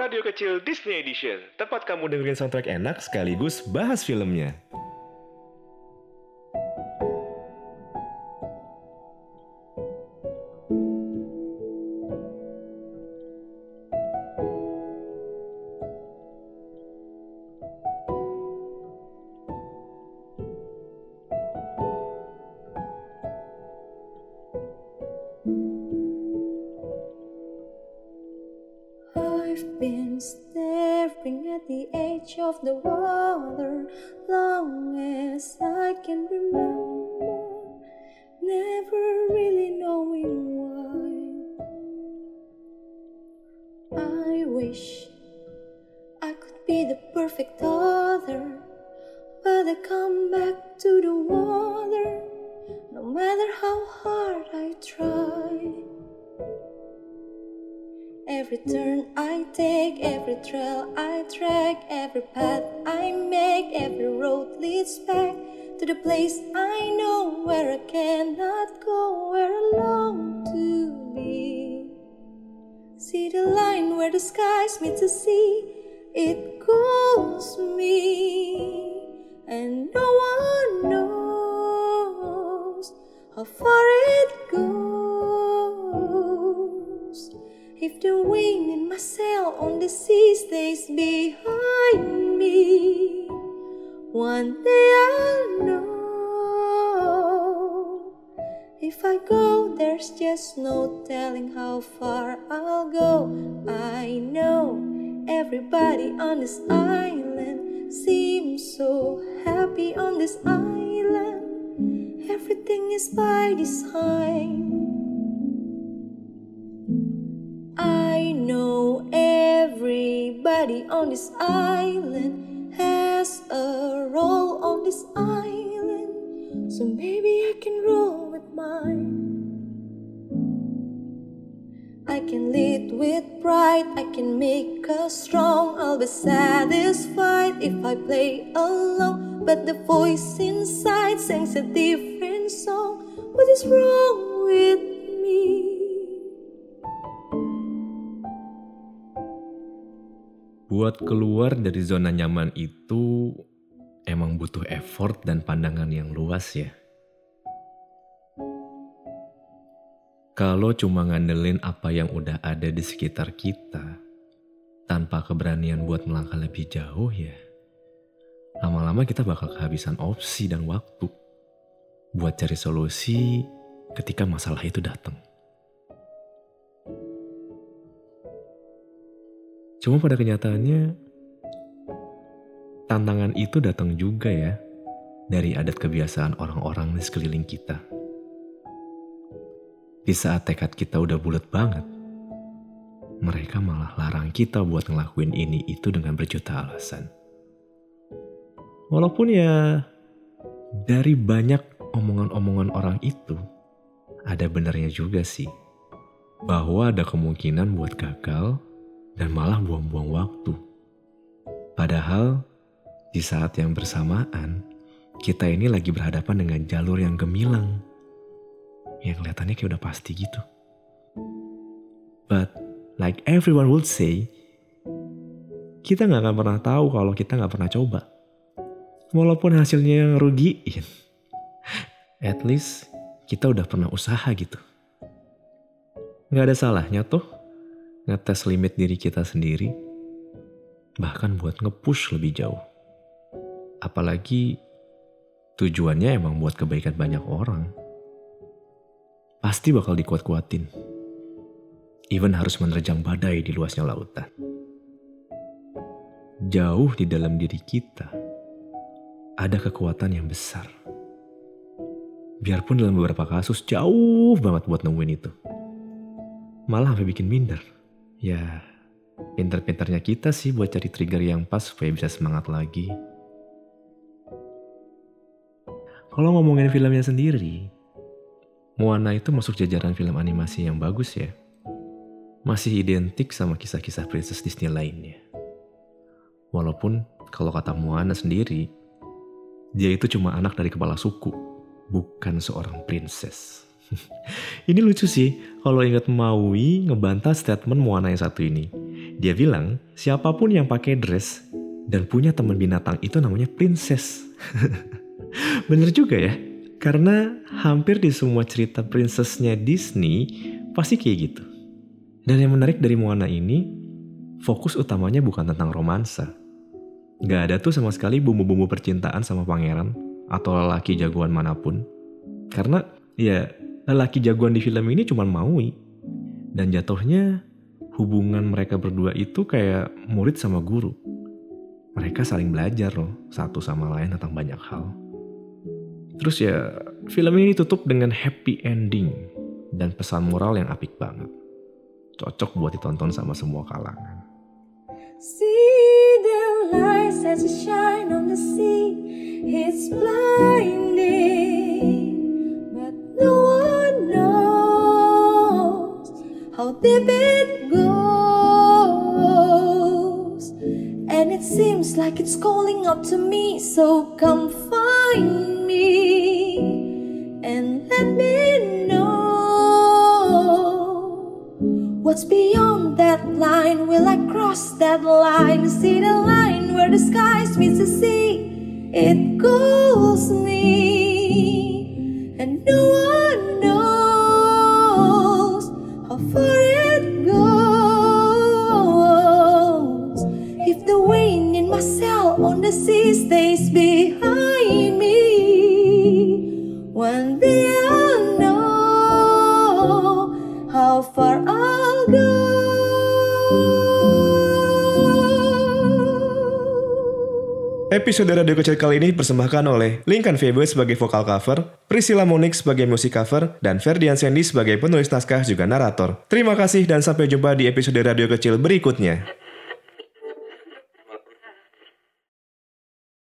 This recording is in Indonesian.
Radio Kecil Disney Edition. Tempat kamu dengerin soundtrack enak sekaligus bahas filmnya. Of the water long as I can remember, never really knowing why. I wish I could be the perfect other, but I come back to the water no matter how hard I try. Every turn I take, every trail I track, every path I make, every road leads back to the place I know where I cannot go, where I long to be. See the line where the skies meet the sea, it the sea stays behind me, one day I'll know. If I go, there's just no telling how far I'll go. I know everybody on this island seems so happy on this island. Everything is by design. Know everybody on this island has a role on this island, so maybe I can roll with mine. I can lead with pride, I can make us strong. I'll be satisfied if I play along. But the voice inside sings a different song. What is wrong buat keluar dari zona nyaman itu emang butuh effort dan pandangan yang luas ya. Kalau cuma ngandelin apa yang udah ada di sekitar kita, tanpa keberanian buat melangkah lebih jauh ya, lama-lama kita bakal kehabisan opsi dan waktu buat cari solusi ketika masalah itu datang. Cuma pada kenyataannya tantangan itu datang juga ya dari adat kebiasaan orang-orang di sekeliling kita. Di saat tekad kita udah bulat banget, mereka malah larang kita buat ngelakuin ini itu dengan berjuta alasan. Walaupun ya dari banyak omongan-omongan orang itu, ada benarnya juga sih. Bahwa ada kemungkinan buat gagal dan malah buang-buang waktu. Padahal di saat yang bersamaan, kita ini lagi berhadapan dengan jalur yang gemilang. Yang kelihatannya kayak udah pasti gitu. But like everyone would say, kita nggak akan pernah tahu kalau kita nggak pernah coba. Walaupun hasilnya yang rugiin. At least kita udah pernah usaha gitu. Nggak ada salahnya tuh ngetes limit diri kita sendiri, bahkan buat ngepush lebih jauh. Apalagi tujuannya emang buat kebaikan banyak orang. Pasti bakal dikuat-kuatin. Even harus menerjang badai di luasnya lautan. Jauh di dalam diri kita, ada kekuatan yang besar. Biarpun dalam beberapa kasus jauh banget buat nemuin itu. Malah sampai bikin minder. Ya, pinter-pinternya kita sih buat cari trigger yang pas supaya bisa semangat lagi. Kalau ngomongin filmnya sendiri, Moana itu masuk jajaran film animasi yang bagus ya. Masih identik sama kisah-kisah princess Disney lainnya. Walaupun kalau kata Moana sendiri, dia itu cuma anak dari kepala suku, bukan seorang princess. Ini lucu sih kalau ingat Maui ngebantah statement Moana yang satu ini. Dia bilang, siapa pun yang pakai dress dan punya teman binatang itu namanya princess. Bener juga ya, karena hampir di semua cerita princessnya Disney pasti kayak gitu. Dan yang menarik dari Moana ini, fokus utamanya bukan tentang romansa. Gak ada tuh sama sekali bumbu-bumbu percintaan sama pangeran atau lelaki jagoan mana pun. Karena ya lelaki jagoan di film ini cuma Maui. Dan jatuhnya hubungan mereka berdua itu kayak murid sama guru. Mereka saling belajar loh satu sama lain tentang banyak hal. Terus ya, film ini ditutup dengan happy ending dan pesan moral yang apik banget. Cocok buat ditonton sama semua kalangan. See the lights as shine on the sea. It's blinding, how deep it goes. And it seems like it's calling out to me, so come find me and let me know what's beyond that line. Will I cross that line? See the line where the skies meet the sea. It calls me, and no Episode Radio Kecil kali ini dipersembahkan oleh Lincoln Febe sebagai vokal cover, Priscilla Monik sebagai musik cover, dan Ferdian Sandy sebagai penulis naskah juga narator. Terima kasih dan sampai jumpa di episode Radio Kecil berikutnya.